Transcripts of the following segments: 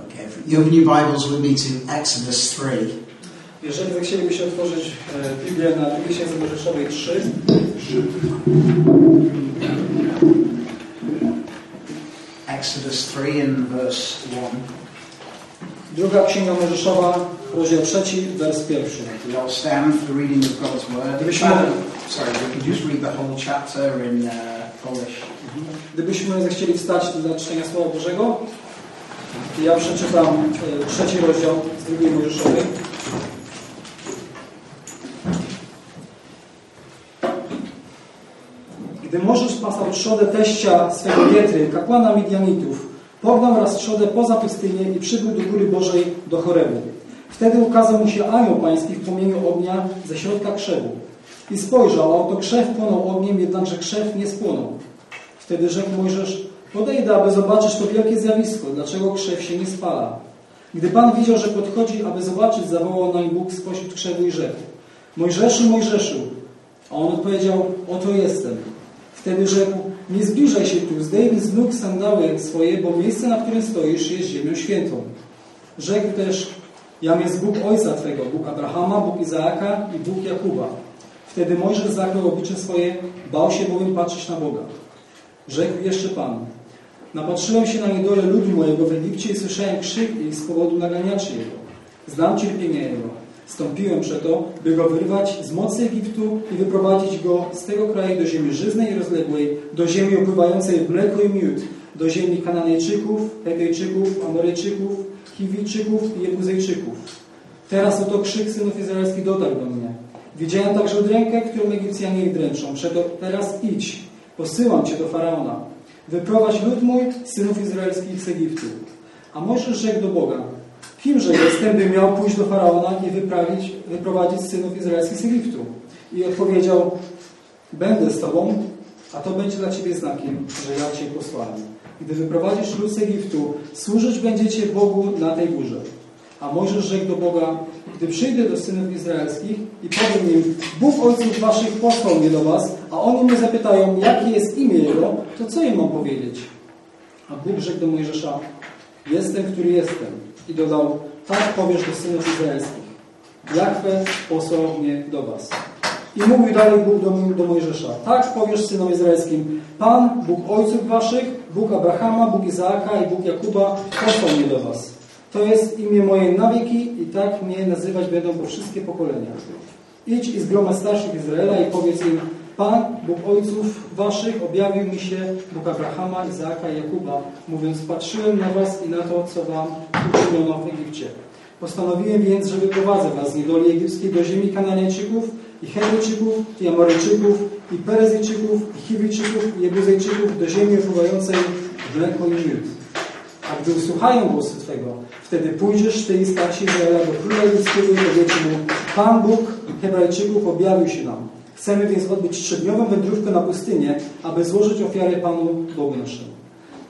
Okay, if you open your Bibles with me to Exodus 3. Jeżeli zechcielibyście otworzyć e, Biblię na drugiej księdze Mojżeszowej 3, Exodus 3 and verse 1. druga księga Mojżeszowa, rozdział 3, wers pierwszy. We all stand for the reading of God's Word. Gdybyśmy, Sorry, we can just read the whole chapter in uh, Polish. gdybyśmy zechcieli wstać dla czytania Słowa Bożego, ja przeczytam e, trzeci rozdział z drugiej Mojżeszowej. Gdy Możesz pasał trzodę teścia swego Pietry, kapłana Midianitów, pognał raz trzodę poza pustynię i przybył do góry Bożej do Chorebu. Wtedy ukazał mu się anioł pański w płomieniu ognia ze środka krzewu. I spojrzał, a oto krzew płonął ogniem, jednakże krzew nie spłonął. Wtedy rzekł Mojżesz, podejdę, aby zobaczyć to wielkie zjawisko, dlaczego krzew się nie spala. Gdy Pan widział, że podchodzi, aby zobaczyć, zawołał nań Bóg spośród krzewu i rzekł, Mojżeszu, Mojżeszu. A on odpowiedział, oto jestem. Wtedy rzekł, nie zbliżaj się tu, zdejmij z nóg sandały swoje, bo miejsce, na którym stoisz, jest ziemią świętą. Rzekł też, jam jest Bóg Ojca Twego, Bóg Abrahama, Bóg Izaaka i Bóg Jakuba. Wtedy Mojżesz zakrył oblicze swoje, bał się bowiem patrzeć na Boga. Rzekł jeszcze Pan, napatrzyłem się na niedolę ludu mojego w Egipcie i słyszałem krzyk ich z powodu naganiaczy jego. Znam cierpienie jego. Stąpiłem przeto, by go wyrwać z mocy Egiptu i wyprowadzić go z tego kraju do ziemi żyznej i rozległej, do ziemi opływającej w mleko i miód, do ziemi Kananejczyków, Hetejczyków, Amorejczyków, Chiwijczyków i Jebuzejczyków. Teraz oto krzyk synów izraelskich dotarł do mnie. Widziałem także rękę, którą Egipcjanie ich dręczą. Przeto teraz idź, posyłam cię do Faraona. Wyprowadź lud mój, synów izraelskich z Egiptu. A Mojżesz rzekł do Boga, kimże jestem, by miał pójść do Faraona i wyprawić, wyprowadzić synów izraelskich z Egiptu? I odpowiedział, będę z tobą, a to będzie dla ciebie znakiem, że ja cię posłałem. Gdy wyprowadzisz lud z Egiptu, służyć będziecie Bogu na tej górze. A Mojżesz rzekł do Boga, gdy przyjdę do synów izraelskich i powiem im, Bóg ojców waszych posłał mnie do was, a oni mnie zapytają, jakie jest imię Jego, to co im mam powiedzieć? A Bóg rzekł do Mojżesza, jestem, który jestem. I dodał, tak powiesz do synów izraelskich. Jachwę posłał mnie do was. I mówił dalej Bóg do, do Mojżesza, tak powiesz synom izraelskim, Pan, Bóg ojców waszych, Bóg Abrahama, Bóg Izaaka i Bóg Jakuba posłał mnie do was. To jest imię moje na wieki i tak mnie nazywać będą po wszystkie pokolenia. Idź i zgromad starszych Izraela i powiedz im, Pan, Bóg ojców waszych, objawił mi się, Bóg Abrahama, Izaaka i Jakuba, mówiąc, patrzyłem na was i na to, co wam uczyniono w Egipcie. Postanowiłem więc, że wyprowadzę was z niedoli egipskiej do ziemi Kananejczyków i Hebrejczyków i Amoryjczyków i Perezyjczyków i Chiwijczyków i Jebuzejczyków do ziemi opływającej w mleko i miód. A gdy usłuchają głosu Twego, wtedy pójdziesz Ty i starsi Izraela do króla egipskiego i powiecie mu, Pan Bóg Hebrajczyków objawił się nam. Chcemy więc odbyć trzydniową wędrówkę na pustynię, aby złożyć ofiarę Panu Bogu naszemu.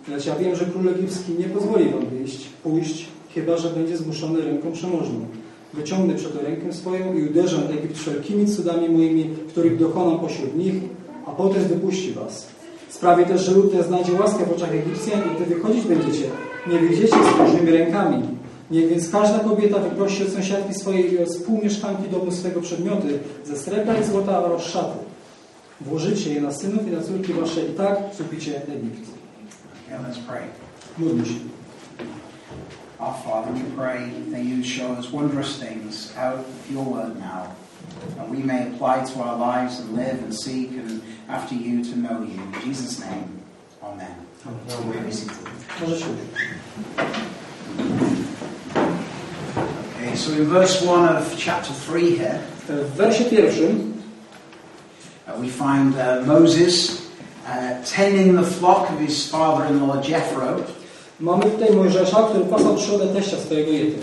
Lecz ja wiem, że król egipski nie pozwoli Wam wyjść, pójść, chyba że będzie zmuszony ręką przemożną. Wyciągnę przeto rękę swoją i uderzę Egipt wszelkimi cudami moimi, których dokonam pośród nich, a potem wypuści Was. Sprawię też, że lud znajdzie łaskę w oczach Egipcjan i gdy wychodzić będziecie, nie wyjdziecie z próżnymi rękami. Niech więc każda kobieta wyprosi od sąsiadki swojej i od współmieszkanki domu swego przedmioty ze srebra i złota oraz szaty. Włożycie je na synów i na córki wasze i tak kupicie Egipt. Okay, let's pray. Módlmy się. Our Father, we pray that you show us wondrous things out of your word now. And we may apply to our lives and live and seek and after you to know you. In Jesus' name, Amen. Be seated. Może się Okay, so in verse 1 of chapter 3 here, W wersie pierwszym uh, we find uh, Moses uh, tending the flock of his father in law Jethro, mamy tutaj Mojżesza, który pasał trzodę teścia swojego Jety.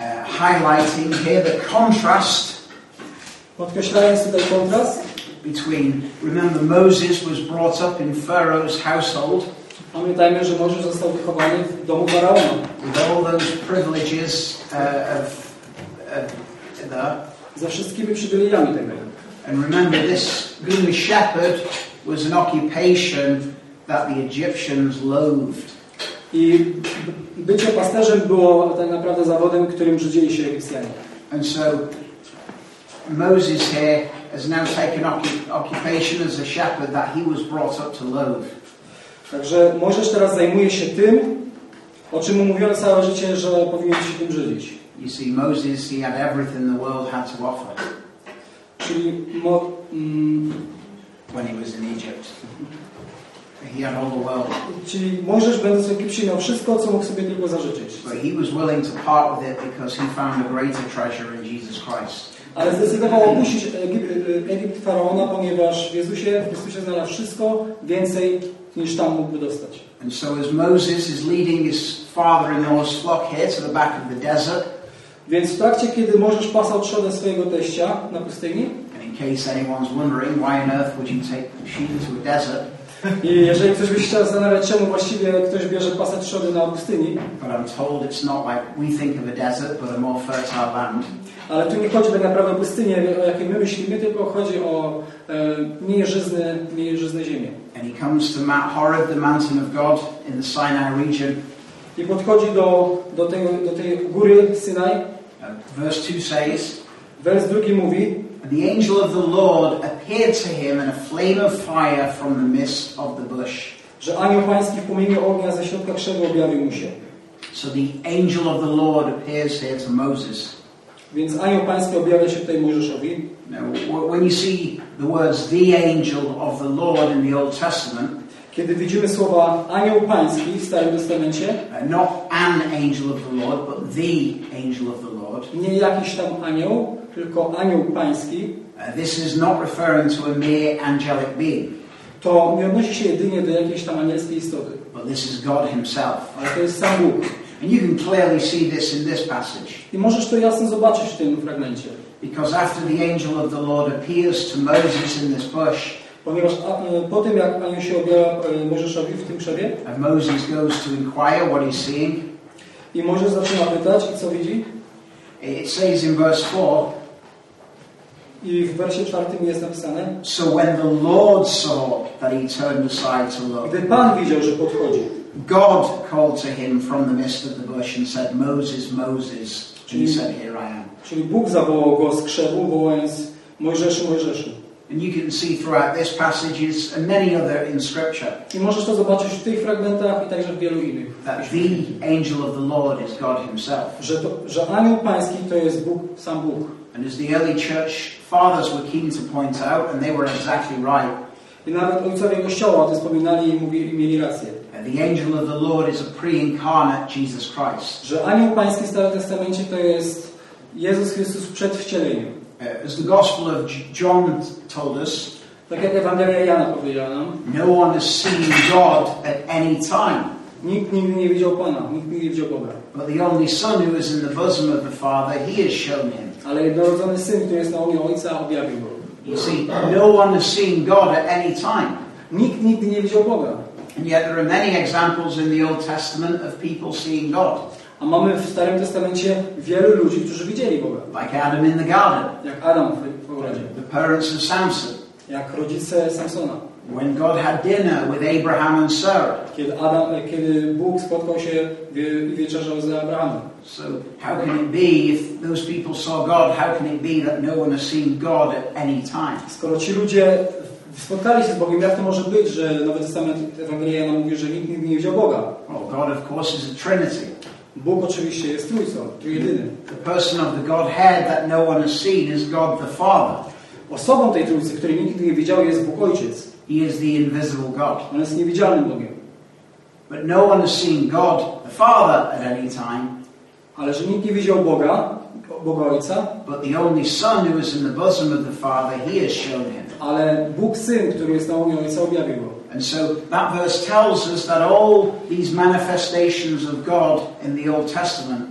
uh, highlighting here the contrast Podkreślając tutaj kontrast, between, remember, Moses was brought up in Pharaoh's household pamiętajmy, że Mojżesz został wychowany w domu Faraona. with all those privileges uh, of, of the, Za wszystkimi przywilejami tego. and remember, this being a shepherd was an occupation that the Egyptians loathed. I bycie pasterzem było tak naprawdę zawodem, którym żydzili się Egipcjanie. And so Moses here has now taken occup- occupation as a shepherd that he was brought up to loathe. Także Mojżesz teraz zajmuje się tym, o czym mu mówiono całe życie, że powinien się tym żywić. You see, Moses, he had everything the world had to offer Czyli mo, mm, when he was in Egypt. He had all the world. Czyli Mojżesz będąc w Egipcie miał wszystko, co mógł sobie tylko zażyczyć. But he was willing to part with it because he found a greater treasure in Jesus Christ. Ale zdecydował opuścić Egipt, Egipt Faraona, ponieważ w Jezusie, w Chrystusie znalazł wszystko więcej niż tam mógłby dostać. And so as Moses is leading his father-in-law's flock here to the back of the desert, Więc w trakcie, kiedy Mojżesz pasał trzodę swojego teścia na pustyni, and in case anyone's wondering why on earth would you take sheep to a desert, i jeżeli ktoś by się chciał zastanawiać, czemu właściwie ktoś bierze pasę trzody na pustyni, but I'm told it's not like we think of a desert, but a more fertile land. ale tu nie chodzi tak naprawdę o pustynię, o jakiej my myślimy, tylko chodzi o e, niejeżyzne, niejeżyzne ziemię. And he comes to Mount Horeb, the mountain of God in the Sinai region. I podchodzi do, do, tego, do tej góry Synaj. Uh, verse 2 says, Wers drugi mówi, And the angel of the Lord appeared to him in a flame of fire from the midst of the bush. że anioł pański w płomieniu ognia ze środka krzewu objawił mu się. So the angel of the Lord appears here to Moses. Więc anioł pański objawia się tutaj Mojżeszowi. Now, when you see the words the angel of the Lord in the Old Testament, Kiedy widzimy słowa anioł pański w Starym Testamencie, uh, not an angel of the Lord, but the angel of the Lord, nie jakiś tam anioł, tylko anioł pański, uh, this is not referring to a mere angelic being, to nie odnosi się jedynie do jakiejś tam anielskiej istoty, but this is God Himself. ale to jest sam Bóg. And you can clearly see this in this passage, I możesz to jasno zobaczyć w tym fragmencie. because after the angel of the Lord appears to Moses in this bush, Ponieważ a, e, po tym, jak anioł się objawia e, Mojżeszowi w tym krzewie and Moses goes to inquire what he's seeing, i Mojżesz zaczyna pytać i co widzi? it says in verse 4 I w wersie czwartym jest napisane So when the Lord saw that he turned aside to look, Gdy Pan widział, że podchodzi, God called to him from the midst of the bush and said, Moses, Moses. And he said, Here I am. czyli Bóg zawołał go z krzewu, wołając Mojżeszu, Mojżeszu. And you can see throughout this passages and many other in Scripture I możesz to zobaczyć w tych fragmentach i także w wielu innych. that the angel of the Lord is God himself. Że, to, że anioł pański to jest Bóg, sam Bóg. And as the early church fathers were keen to point out, and they were exactly right, I nawet ojcowie Kościoła o tym wspominali i, mówili, mieli rację. uh, the angel of the Lord is a pre-incarnate Jesus Christ. Że anioł pański w Starym Testamencie to jest Jezus Chrystus przed wcieleniem. Uh, as the Gospel of John told us, Tak jak Ewangelia Jana powiedziała nam, no one has seen God at any time. nikt nigdy nie widział Pana, nikt nigdy nie widział Boga. But the only Son who is in the bosom of the Father, he has shown him. Ale jednorodzony Syn, który jest na łonie Ojca, objawił Go. You see, no one has seen God at any time. Nikt nigdy nie widział Boga. And yet there are many examples in the Old Testament of people seeing God, A mamy w Starym Testamencie wielu ludzi, którzy widzieli Boga. like Adam in the garden, Jak Adam w- ogrodzie. the parents of Samson, Jak rodzice Samsona. When God had dinner with Abraham and Sarah. Kiedy, Adam, kiedy Bóg spotkał się i wieczerzał z Abrahamem. So, how can it be if those people saw God, how can it be that no one has seen God at any time? Skoro ci ludzie spotkali się z Bogiem, jak to może być, że Nowy Testament Ewangelia nam mówi, że nikt nigdy nie widział Boga? Well, God, of course, is a Trinity. Bóg oczywiście jest Trójcą, Trójjedyny. The person of the Godhead that no one has seen is God the Father. Osobą tej Trójcy, której nikt nigdy nie widział, jest Bóg Ojciec. He is the invisible God. On jest niewidzialnym Bogiem. But no one has seen God the Father at any time, Ale że nikt nie widział Boga, Boga Ojca, but the only Son who is in the bosom of the Father, he has shown him. ale Bóg Syn, który jest na łonie Ojca, objawił Go. And so that verse tells us that all these manifestations of God in the Old Testament,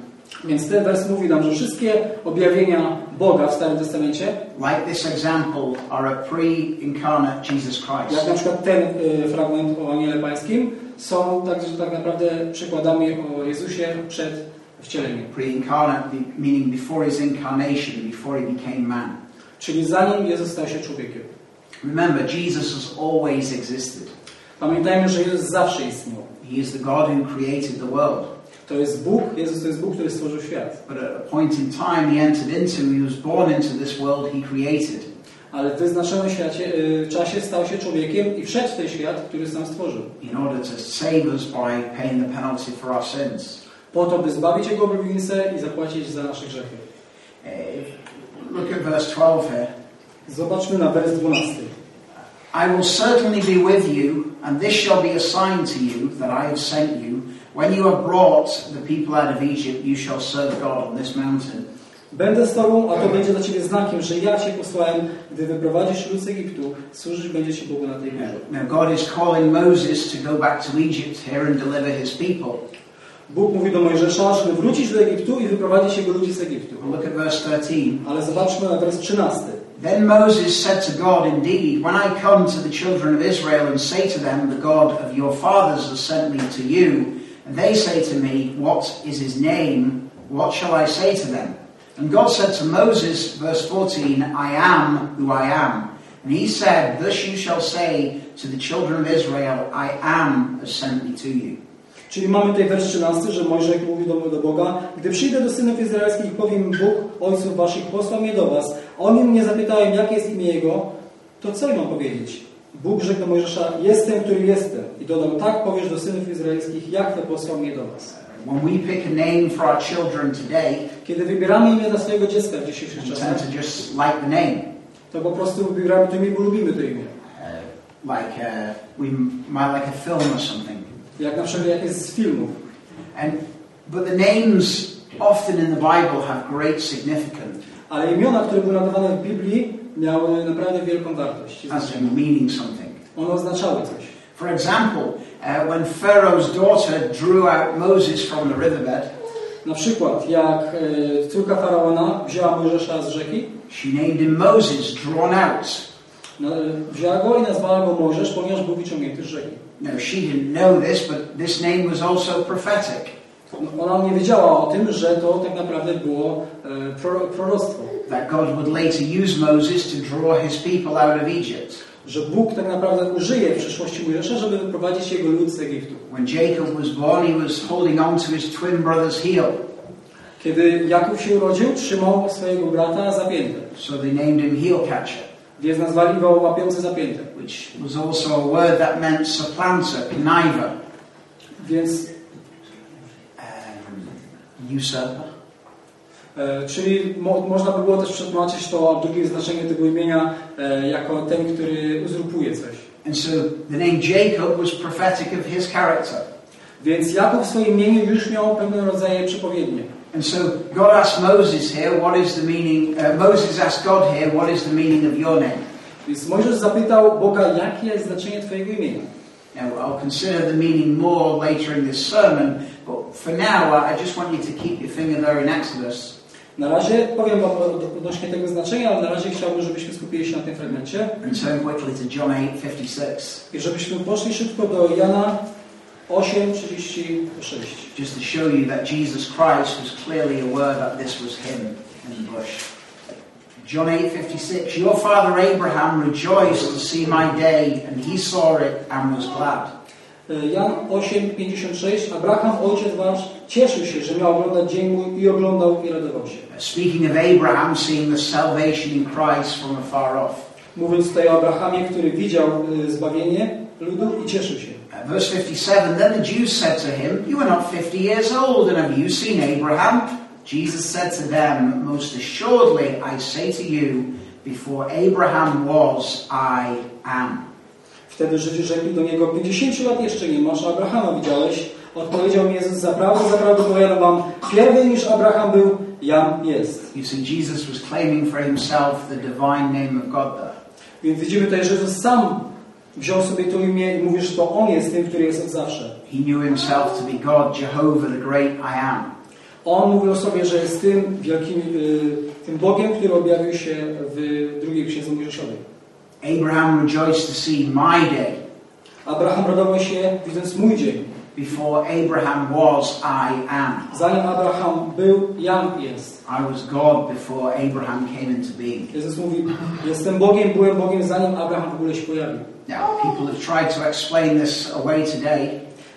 Więc ten wers mówi nam, że wszystkie objawienia Boga w Starym Testamencie, like this example, are a pre-incarnate Jesus jak Christ. na przykład ten y, fragment o Aniele Pańskim, są także tak naprawdę przykładami o Jezusie przed wcieleniem. Pre-incarnate meaning before his incarnation, before he became man. Czyli zanim Jezus stał się człowiekiem. Remember, Jesus has always existed. Pamiętajmy, że Jezus zawsze istniał. He is the God who created the world. To jest Bóg, Jezus to jest Bóg, który stworzył świat. But at a point in time he entered into, he was born into this world he created. Ale w wyznaczonym świecie, y, czasie stał się człowiekiem i wszedł w ten świat, który sam stworzył. in order to save us by paying the penalty for our sins. Po to, by zbawić Jego oblubienicę i zapłacić za nasze grzechy. Uh, Look at verse 12 here. Zobaczmy na wers 12. I will certainly be with you, and this shall be a sign to you that I have sent you. When you have brought the people out of Egypt, you shall serve God on this mountain. Będę z Tobą, a to będzie dla Ciebie znakiem, że ja Cię posłałem, gdy wyprowadzisz lud z Egiptu, służyć będziecie Bogu na tej górze. Now, God is calling Moses to go back to Egypt here and deliver his people. Bóg mówi do Mojżesza, żeby wrócić do Egiptu i wyprowadzić jego ludzi z Egiptu. Look at verse 13. Ale zobaczmy na wers 13. Then Moses said to God, Indeed, when I come to the children of Israel and say to them, The God of your fathers has sent me to you, they say to me, What is his name? What shall I say to them? And God said to Moses, verse 14, I am who I am. And he said, Thus you shall say to the children of Israel, I am has sent me to you. Czyli mamy tutaj wers 13, że mówi do, do Boga, gdy przyjdę do synów izraelskich, powiem Bóg, ojców waszych, posłał mnie do was. Oni mnie zapytają, jakie jest imię Jego, to co im mam powiedzieć? Bóg rzekł do Mojżesza, jestem, który jestem. I dodał, tak powiesz do synów izraelskich, jak to posłał mnie do was. When we pick a name for our children today, Kiedy wybieramy imię dla swojego dziecka w dzisiejszych czasach, to just like the name. to po prostu wybieramy to imię, bo lubimy to imię. Uh, like uh, we might like a film or something. Jak na przykład jak jest z filmów. And but the names often in the Bible have great significance, Ale imiona, które były nadawane w Biblii, miały naprawdę wielką wartość. as in meaning something. One oznaczały coś. For example, uh, when Pharaoh's daughter drew out Moses from the riverbed, Na przykład, jak e, córka faraona wzięła Mojżesza z rzeki, she named him Moses, drawn out. na, wzięła go i nazwała go Mojżesz, ponieważ był wyciągnięty z rzeki. No, she didn't know this, but this name was also prophetic. No, Ona nie wiedziała o tym, że to tak naprawdę było e, pro, proroctwo. That God would later use Moses to draw his people out of Egypt. Że Bóg tak naprawdę użyje w przyszłości Mojżesza, żeby wyprowadzić jego lud z Egiptu. When Jacob was born, he was holding on to his twin brother's heel. Kiedy Jakub się urodził, trzymał swojego brata zapięte. So they named him heel catcher. Więc nazwali go łapiący zapięte. which was also a word that meant supplanter, conniver, Więc, e, czyli mo, można by było też przetłumaczyć to drugie znaczenie tego imienia e, jako ten, który uzurpuje coś. And so the name Jacob was prophetic of his character. Więc Jakub w swoim imieniu już miał pewne rodzaje przepowiednie. And so God asked Moses here, what is the meaning, uh, Moses asked God here, what is the meaning of your name? Więc Mojżesz zapytał Boga, jakie jest znaczenie Twojego imienia. Now, I'll consider the meaning more later in this sermon, but for now, I just want you to keep your finger there in Exodus. Na razie powiem Wam od- odnośnie tego znaczenia, ale na razie chciałbym, żebyśmy skupili się na tym fragmencie And turn quickly to John 8:56, i żebyśmy poszli szybko do Jana 8:36. just to show you that Jesus Christ was clearly aware that this was him in the bush. John 8:56 Your father Abraham rejoiced to see my day and he saw it and was glad. Jan 8:56 Abraham, ojciec wasz, cieszył się, że miał oglądać dzień mój i oglądał i radował się. Speaking of Abraham seeing the salvation in Christ from afar off. Mówiąc tutaj o Abrahamie, który widział zbawienie ludu i cieszył się. Uh, Verse 57 Then the Jews said to him, You are not 50 years old, and have you seen Abraham? Jesus said to them, Most assuredly I say to you, before Abraham was, I am. Wtedy Żydzi rzekli do niego, 50 lat jeszcze nie masz, Abrahama widziałeś? Odpowiedział mi Jezus, zaprawdę, zaprawdę powiadam wam, pierwej niż Abraham był, jam jest. You see, Jesus was claiming for himself the divine name of God there. Więc widzimy tutaj, że Jezus sam wziął sobie to imię i mówi, że to On jest tym, który jest od zawsze. He knew himself to be God, Jehovah, the great I am. On mówił o sobie, że jest tym wielkim, y, tym Bogiem, który objawił się w drugiej księdze Mojżeszowej. Abraham rejoiced to see my day. Abraham radował się, widząc mój dzień. Before Abraham was, I am. Zanim Abraham był, jam jest. I was God before Abraham came into being. Jezus mówi, jestem Bogiem, byłem Bogiem, zanim Abraham w ogóle się pojawił. Now, people have tried to explain this away today,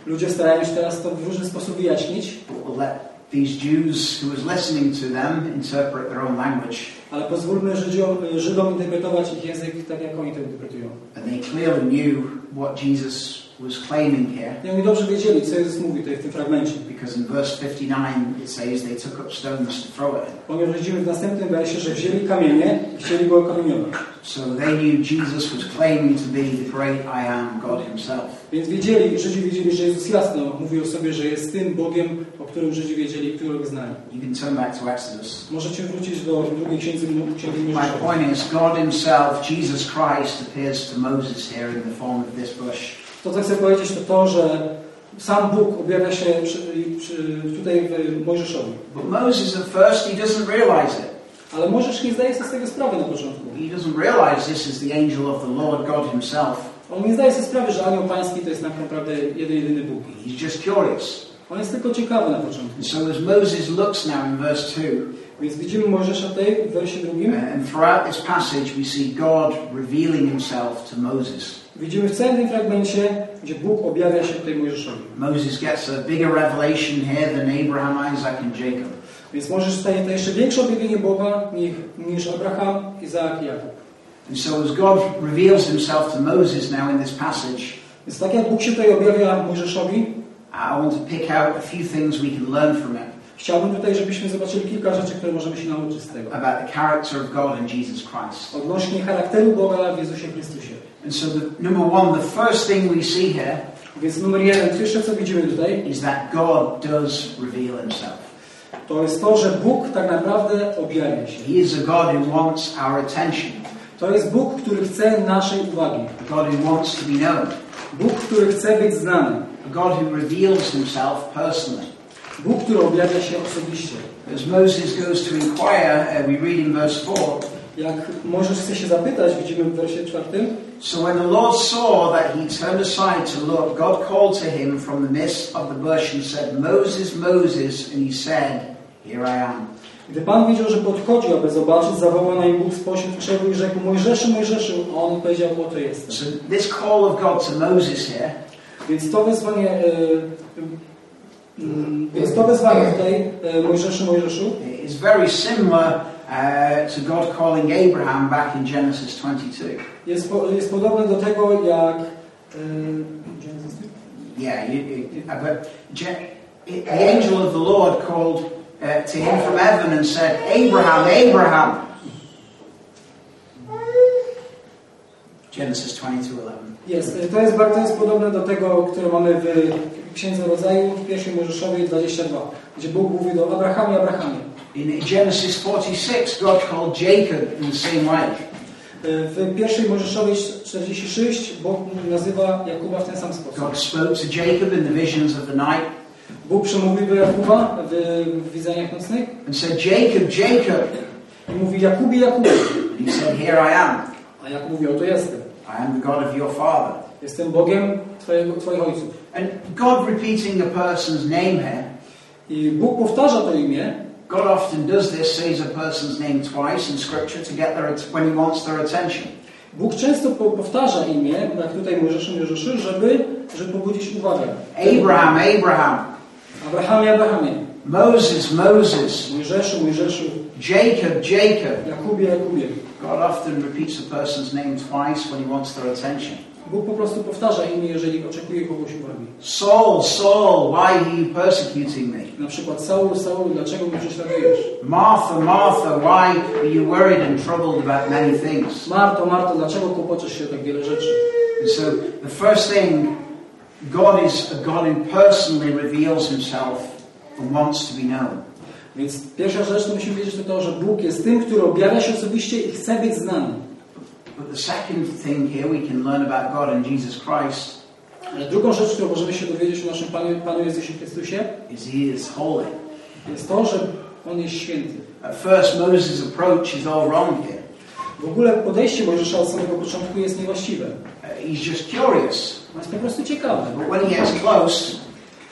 Ludzie starają się teraz to w różny sposób wyjaśnić, but we'll let these Jews who was listening to them interpret their own language. ale pozwólmy Żydziom, Żydom interpretować ich język tak, jak oni to interpretują. And they clearly knew what Jesus was claiming here. I oni dobrze wiedzieli, co Jezus mówi tutaj w tym fragmencie. Because in verse 59 it says they took up stones to throw him. Ponieważ widzimy w następnym wersie, że wzięli kamienie i chcieli go okamieniować. So they knew Jesus was claiming to be the great I am, God Himself. Więc wiedzieli, Żydzi wiedzieli, że Jezus jasno mówił o sobie, że jest tym Bogiem, o którym Żydzi wiedzieli, którego znali. You can turn back to Exodus. Możecie wrócić do drugiej księgi, księgi My point is, God Himself, Jesus Christ, appears to Moses here in the form of this bush. To, co chcę powiedzieć, to to, że sam Bóg objawia się przy, przy, tutaj w Mojżeszowi. But Moses at first, he doesn't realize it. Ale Mojżesz nie zdaje sobie z tego sprawy na początku. He doesn't realize this is the angel of the Lord God Himself. On nie zdaje sobie sprawy, że anioł pański to jest tak naprawdę jeden, jedyny Bóg. He's just curious. On jest tylko ciekawy na początku. And so as Moses looks now in verse 2, Więc widzimy Mojżesza tutaj w wersie drugim. and throughout this passage we see God revealing Himself to Moses. Widzimy w całym tym fragmencie, gdzie Bóg objawia się tutaj Mojżeszowi. Moses gets a bigger revelation here than Abraham, Isaac, and Jacob. Więc Mojżesz dostaje to jeszcze większe objawienie Boga niż, Abraham, Izaak i Jakub. And so as God reveals Himself to Moses now in this passage, Więc tak jak Bóg się tutaj objawia Mojżeszowi, I want to pick out a few things we can learn from it chciałbym tutaj, żebyśmy zobaczyli kilka rzeczy, które możemy się nauczyć z tego. about the character of God and Jesus Christ. Odnośnie charakteru Boga w Jezusie Chrystusie. And so, the, number one, the first thing we see here Więc numer jeden, pierwsze co widzimy tutaj, is that God does reveal Himself. to jest to, że Bóg tak naprawdę objawia się. He is a God who wants our attention, To jest Bóg, który chce naszej uwagi. a God who wants to be known, Bóg, który chce być znany. a God who reveals Himself personally. Bóg, który objawia się osobiście. As Moses goes to inquire, uh, we read in verse 4 Jak Możesz chce się zapytać, widzimy w wersie czwartym, So when the Lord saw that he turned aside to look, God called to him from the midst of the bush and said, Moses, Moses, and he said, Here I am. Gdy Pan widział, że podchodzi, aby zobaczyć, zawołał na nim Bóg spośród krzewu i rzekł, Mojżeszu, Mojżeszu, a on powiedział, oto jestem. So this call of God to Moses here Więc to wezwanie, e, mm, więc to wezwanie tutaj, e, Mojżeszu, Mojżeszu, is very similar uh, to God calling Abraham back in Genesis 22. jest, po, jest podobne do tego, jak... E, Yeah, you, you, uh, but the angel of the Lord called uh, to him from heaven and said, Abraham, Abraham. Genesis 22:11. Jest, e, to jest bardzo jest podobne do tego, które mamy w Księdze Rodzaju, w pierwszej Mojżeszowej 22, gdzie Bóg mówi do Abrahamie, Abrahamie. In Genesis 46, God called Jacob in the same way. E, W pierwszej Mojżeszowej 46 Bóg nazywa Jakuba w ten sam sposób. God spoke to Jacob in the visions of the night Bóg przemówił do Jakuba w, widzeniach nocnych and said, Jacob, Jacob. i mówi Jakubie, Jakubie. And he said, Here I am. A Jakub mówi, oto jestem. I am the God of your father. Jestem Bogiem twojego, Twoich ojców. And God repeating a person's name here, I Bóg powtarza to imię. God often does this, says a person's name twice in Scripture to get their when He wants their attention. Bóg często powtarza imię, jak tutaj Mojżeszu, Mojżeszu, żeby, żeby pobudzić uwagę. Abraham, Abraham. Abrahamie, Abrahamie. Moses, Moses. Mojżeszu, Mojżeszu. Jacob, Jacob. Jakubie, Jakubie. God often repeats a person's name twice when He wants their attention. Bóg po prostu powtarza imię, jeżeli oczekuje kogoś uwagi. Saul, Saul, why are you persecuting me? Na przykład Saul, Saul, dlaczego mnie prześladujesz? Martha, Martha, why are you worried and troubled about many things? Marto, Marto, dlaczego kłopoczesz się o tak wiele rzeczy? And so the first thing, God is a God who personally reveals himself and wants to be known. Więc pierwsza rzecz, to musimy wiedzieć, to to, że Bóg jest tym, który objawia się osobiście i chce być znany. But the second thing here we can learn about God and Jesus Christ Ale drugą rzecz, którą możemy się dowiedzieć o naszym Panu, Panu Jezusie Chrystusie, is he is holy. jest to, że On jest święty. At first Moses' approach is all wrong here. W ogóle podejście Mojżesza od samego początku jest niewłaściwe. Uh, he's just curious. On jest po prostu ciekawy. But when he gets close,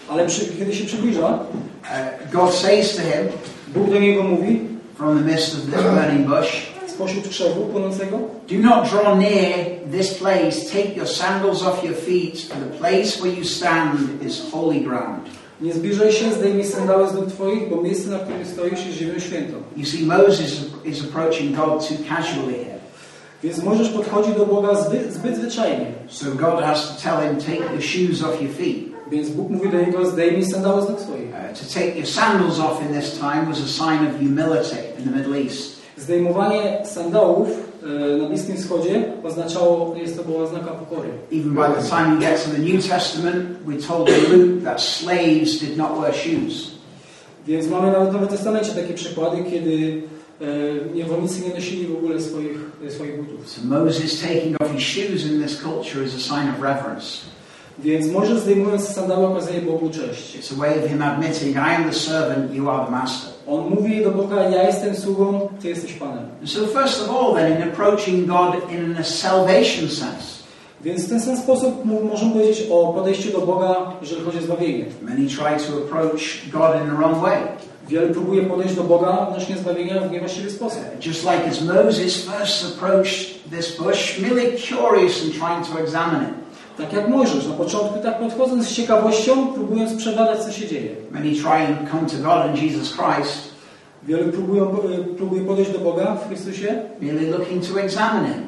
Ale przy, kiedy się przybliża, uh, God says to him Bóg do niego mówi from the midst of this burning bush, spośród krzewu płonącego? Do not draw near this place, take your sandals off your feet, for the place where you stand is holy ground. Nie zbliżaj się, zdejmij sandały z nóg Twoich, bo miejsce, na którym stoisz jest ziemią świętą. You see, Moses is approaching God too casually here. Więc podchodzi do Boga zbyt, zbyt zwyczajnie. So God has to tell him, take your shoes off your feet. Więc Bóg mówi do niego, zdejmij sandały z nóg swoich. Uh, to take your sandals off in this time was a sign of humility in the Middle East. Zdejmowanie sandałów e, na Bliskim Wschodzie oznaczało, jest to była oznaka pokory. Even by the time you get to the New Testament, we're told in Luke that slaves did not wear shoes. Więc mamy nawet w Nowym Testamencie takie przykłady, kiedy e, niewolnicy nie nosili w ogóle swoich, e, swoich butów. So Moses taking off his shoes in this culture is a sign of reverence. Więc Mojżesz zdejmując sandały okazuje Bogu cześć. It's a way of him admitting, I am the servant, you are the master. On mówi do Boga, ja jestem sługą, Ty jesteś Panem. And so first of all then, in approaching God in a salvation sense, Więc w ten sam sposób możemy powiedzieć o podejściu do Boga, jeżeli chodzi o zbawienie. many try to approach God in the wrong way. Wielu próbuje podejść do Boga odnośnie zbawienia w niewłaściwy sposób. Uh, Just like as Moses first approached this bush, merely curious and trying to examine it. Tak jak Mojżesz, na początku tak podchodząc z ciekawością, próbując przebadać, co się dzieje. Many try and come to God and Jesus Christ, Wielu próbują, y, próbuje podejść do Boga w Chrystusie merely looking to examine him.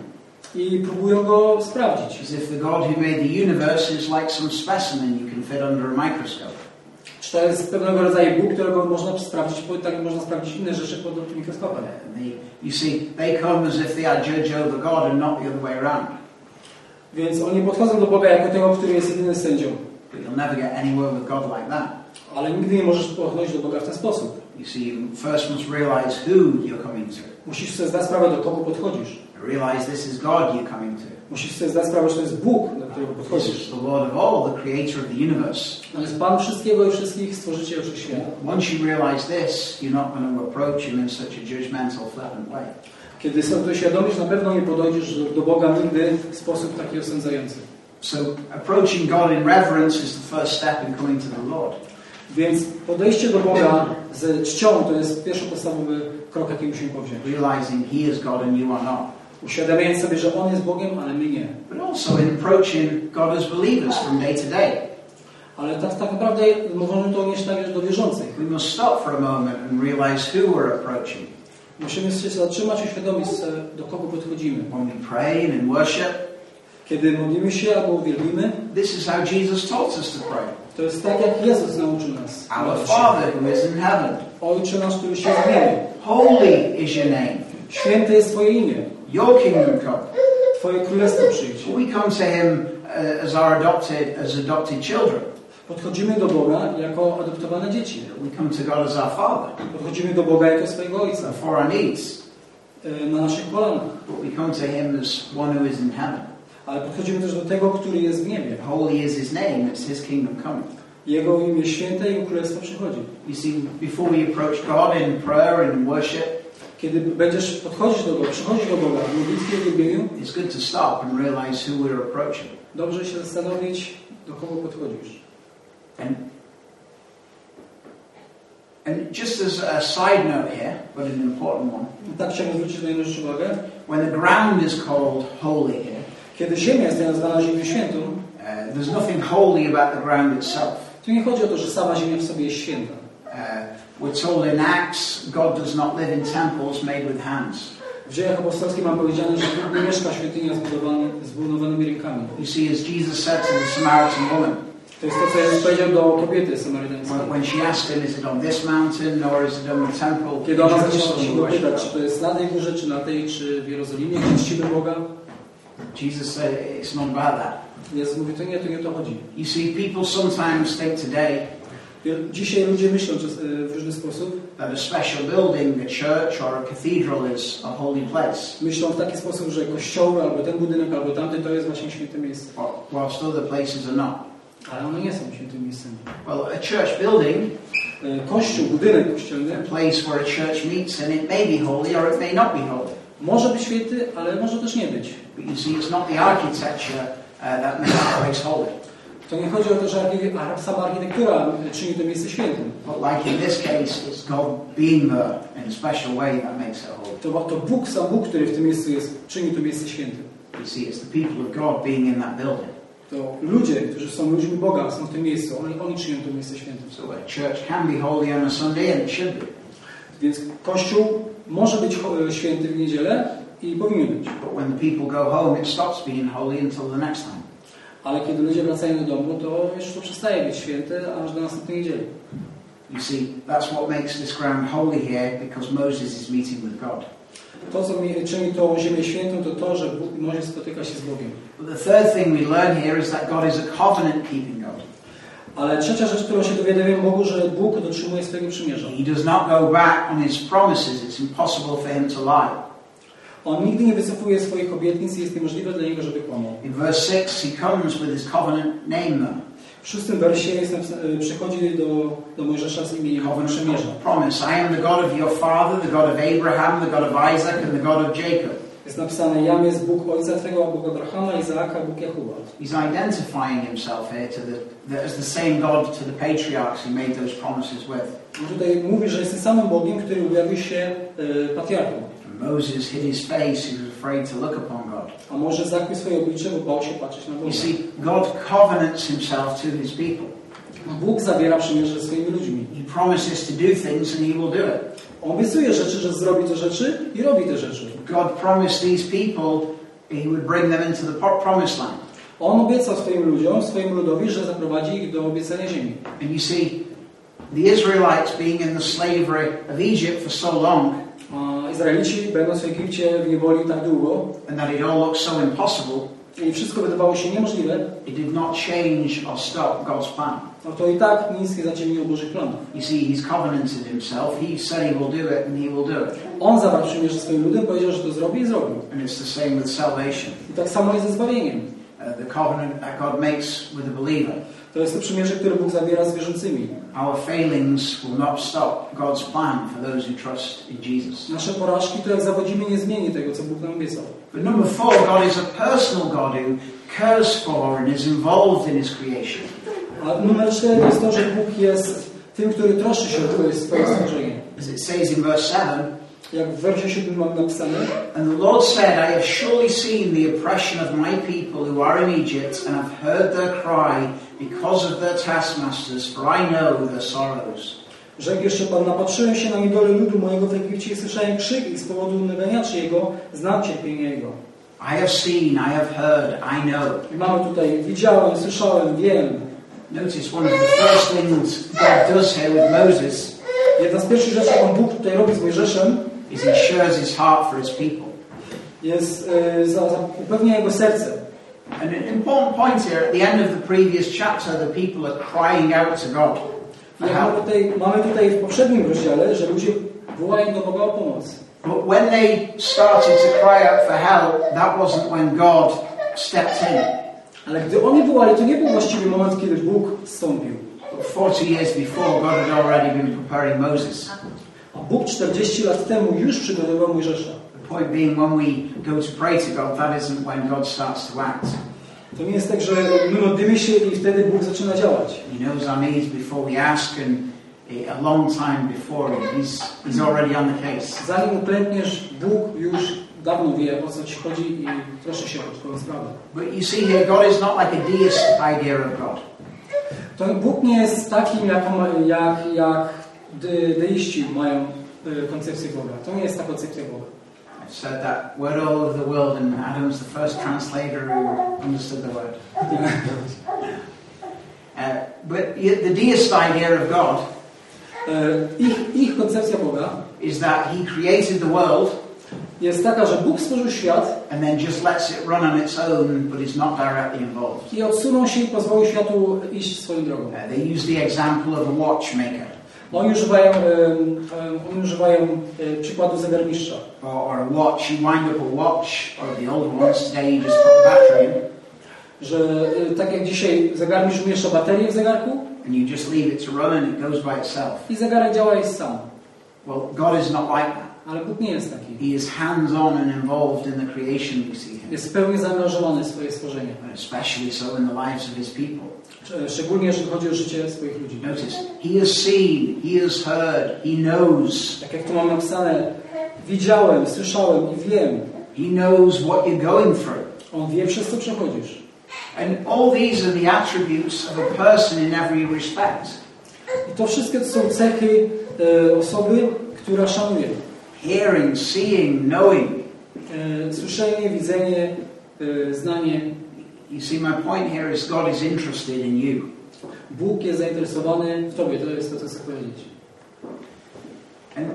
i próbują Go sprawdzić. As if the God who made the universe is like some specimen you can fit under a microscope. Czy to jest pewnego rodzaju Bóg, którego można sprawdzić, bo tak jak można sprawdzić inne rzeczy pod mikroskopem. You see, they come as if they are judge over God and not the other way around. Więc oni podchodzą do Boga jako tego, który jest jedynym sędzią. But you'll never get anywhere with God like that. Ale nigdy nie możesz podchodzić do Boga w ten sposób. You see, you first must realize who you're coming to. Musisz sobie zdać sprawę, do kogo podchodzisz. Realize this is God you're coming to. Musisz sobie zdać sprawę, że to jest Bóg, do którego podchodzisz. is the Lord of all, the creator of the universe. On jest Pan wszystkiego i wszystkich, stworzyciel wszechświata. Once you realize this, you're not going to approach him in such a judgmental, flippant way. Kiedy sobie to uświadomisz, na pewno nie podejdziesz do, Boga nigdy w sposób taki osądzający. So, approaching God in reverence is the first step in coming to the Lord. Więc podejście do Boga ze czcią to jest pierwszy podstawowy krok, jaki musimy powziąć. Realizing he is God and you are not. Uświadamiając sobie, że On jest Bogiem, ale my nie. But also in approaching God as believers from day to day. Ale tak, tak naprawdę możemy to odnieść także do wierzących. We must stop for a moment and realize who we're approaching. Musimy się zatrzymać i uświadomić sobie, do kogo podchodzimy. When we pray and worship, Kiedy modlimy się albo uwielbimy, this is how Jesus taught us to pray. to jest tak, jak Jezus nauczył nas. Our. Father who is in heaven, Ojcze nasz, który się w niebie. holy is your name. Święte jest Twoje imię. Your kingdom come. Twoje królestwo przyjdź. We come to Him uh, as our adopted, as adopted children. Podchodzimy do Boga jako adoptowane dzieci. We come to God as our Father Podchodzimy do Boga jako swojego Ojca for our needs. e, na naszych kolanach. But we come to Him as one who is in heaven. Ale podchodzimy też do tego, który jest w niebie. Holy is His name. It's His kingdom coming. Jego imię święte Jego królestwo przychodzi. You see, before we approach God in prayer and worship, Kiedy będziesz podchodzić do Boga, przychodzić do Boga w modlitwie i uwielbieniu, it's good to stop and realize who we're approaching. dobrze się zastanowić, do kogo podchodzisz. And, and just as a side note here, but an important one, I tak chciałbym zwrócić na jedną uwagę. when the ground is called holy here, Kiedy ziemia jest nazwana ziemią świętą, uh, there's nothing holy about the ground itself. tu nie chodzi o to, że sama ziemia w sobie jest święta. Uh, we're told in Acts, God does not live in temples made with hands. W dziejach apostolskich mam powiedziane, że Bóg nie mieszka w świątyniach zbudowanymi rękami. You see, as Jesus said to the Samaritan woman, To jest to, co Jezus powiedział do kobiety samarytańskiej. when, she asked him, is it on this mountain or is it on the temple? Kiedy ona zaczęła się go pytać, czy God?" to jest na tej górze, czy na tej, czy w Jerozolimie, gdzie czcimy Boga, Jesus said, it's not about that. Jezus mówi, to nie, to nie to chodzi. You see, people sometimes think today Dzisiaj ludzie myślą e, w różny sposób, that a special building, a church or a cathedral is a holy place, myślą w taki sposób, że kościoły, albo ten budynek, albo tamten, to jest właśnie święte miejsce. wh- whilst other places are not. Ale one nie są świętymi miejscami. Well, a church building, Kościół, budynek kościelny a place where a church meets, and it may be holy or it may not be holy. może być święty, ale może też nie być. But you see, it's not the architecture uh, that makes a place holy. To nie chodzi o to, że sama architektura czyni to miejsce świętym. But like in this case, it's God being there in a special way that makes it holy. To, to Bóg, sam Bóg, który w tym miejscu jest, czyni to miejsce świętym. You see, it's the people of God being in that building. To ludzie, którzy są ludźmi Boga, są w tym miejscu. Oni, oni czynią to miejsce świętym. So a church can be holy on a Sunday, and it should be. Więc Kościół może być cho- święty w niedzielę i powinien być. But when the people go home, it stops being holy until the next time. Ale kiedy ludzie wracają do domu, to już to przestaje być święte aż do następnej niedzieli. You see, that's what makes this ground holy here, because Moses is meeting with God. To, co mi- czyni tą ziemię świętą, to to, że Bóg może spotyka się z Bogiem. But the third thing we learn here is that God is a covenant-keeping God. Ale trzecia rzecz, którą się dowiadujemy Bogu, że Bóg dotrzymuje swojego przymierza. He does not go back on his promises. It's impossible for him to lie. On nigdy nie wycofuje swoich obietnic i jest niemożliwe dla Niego, żeby kłamał. In verse 6, he comes with his covenant name there. W szóstym wersie jest napisane, przychodzi do, do Mojżesza z imieniem przymierza. promise. I am the God of your father, the God of Abraham, the God of Isaac, and the God of Jacob. Jest napisane, jam jest Bóg Ojca Twego, Bóg Abrahama, Izaaka, Bóg Jakuba. He's identifying himself here to the, the, as the same God to the patriarchs he made those promises with. Tutaj mówi, że jest tym samym Bogiem, który objawił się e, patriarchom. Moses hid his face, he was afraid to look upon. A może zakrył swoje oblicze, bo bał się patrzeć na Boga. You see, God covenants himself to his people. Bóg zawiera przymierze ze swoimi ludźmi. He promises to do things and he will do it. Obiecuje rzeczy, że zrobi te rzeczy i robi te rzeczy. God promised these people he would bring them into the pro- promised land. On obiecał swoim ludziom, swoim ludowi, że zaprowadzi ich do obiecania ziemi. And you see, the Israelites being in the slavery of Egypt for so long, Izraelici, będąc w Egipcie w niewoli tak długo and that it all looked so impossible, i wszystko wydawało się niemożliwe, it did not change or stop God's plan. no to i tak nic nie zaciemniło Bożych planów. You see, he's covenanted himself. He said he will do it, and he will do it. On zawarł przymierze swoim ludem, powiedział, że to zrobi i zrobił. And it's the same with salvation. I tak samo jest ze zbawieniem. Uh, the covenant that God makes with the believer. To jest to przymierze, które Bóg zawiera z wierzącymi. Our failings will not stop God's plan for those who trust in Jesus. Nasze porażki, to jak zawodzimy, nie zmieni tego, co Bóg nam obiecał. But number four, God is a personal God who cares for and is involved in his creation. A numer cztery jest to, że Bóg jest tym, który troszczy się o swoje stworzenie. As it says in verse 7, Jak w wersie 7 mam napisane, And the Lord said, I have surely seen the oppression of my people who are in Egypt, and have heard their cry because of their taskmasters, for I know their sorrows. Rzekł jeszcze Pan, napatrzyłem się na niedolę ludu mojego w Egipcie i słyszałem krzyk ich z powodu naganiaczy jego, znam cierpienie jego. I have seen, I have heard, I know. I mamy tutaj, widziałem, słyszałem, wiem. Notice one of the first things God does here with Moses Jedna z pierwszych rzeczy, jaką Bóg tutaj robi z Mojżeszem, is he shares his heart for his people. jest, e, za, za, upewnia jego serce. And an important point here, at the end of the previous chapter, the people are crying out to God mamy tutaj, mamy tutaj w poprzednim rozdziale, że ludzie wołają do Boga o pomoc. But when they started to cry out for help, that wasn't when God stepped in. Ale gdy oni wołali, to nie był właściwy moment, kiedy Bóg zstąpił. 40 years before, God had already been preparing Moses. A Bóg 40 lat temu już przygotowywał Mojżesza. Point being, when we go to pray to God, that isn't when God starts to act. To nie jest tak, że my modlimy się i wtedy Bóg zaczyna działać. He knows our needs before we ask, and a long time before, He's, he's already on the case. Zanim uklękniesz, Bóg już dawno wie, o co Ci chodzi i troszczy się o Twoją sprawę. But you see here, God is not like a deist idea of God. To Bóg nie jest takim, jak, jak, jak de, deiści mają y, koncepcję Boga. To nie jest ta koncepcja Boga. Said that word all over the world, and Adam's the first translator who understood the word. Uh, but the deist idea of God E, Ich, ich koncepcja Boga is that He created the world jest taka, że Bóg stworzył świat and then just lets it run on its own, but is not directly involved. i odsunął się i pozwolił światu iść swoją drogą. Uh, they use the example of a watchmaker Oni używają, oni używają e, przykładu zegarmistrza. or, a watch. You wind up a watch, or the old ones today, you just put the battery in Że e, tak jak dzisiaj zegarmistrz umieszcza baterię w zegarku and you just leave it to run and it goes by itself. i zegarek działa jest sam. Well, God is not like that. Ale Bóg nie jest taki. He is hands on and involved in the creation we see him, Jest pełni zaangażowany w swoje stworzenie. and especially so in the lives of his people. Sz- Szczególnie jeżeli chodzi o życie swoich ludzi. Notice, he has seen, he has heard, he knows. Tak jak tu mam napisane, widziałem, słyszałem i wiem. He knows what you're going through. On wie, przez co przechodzisz. And all these are the attributes of a person in every respect. I to wszystkie to są cechy e, osoby, która szanuje. Hearing, seeing, knowing. E, słyszenie, widzenie, e, znanie. You see, my point here is God is interested in you. Bóg jest zainteresowany w Tobie. To jest to, co chcę powiedzieć. And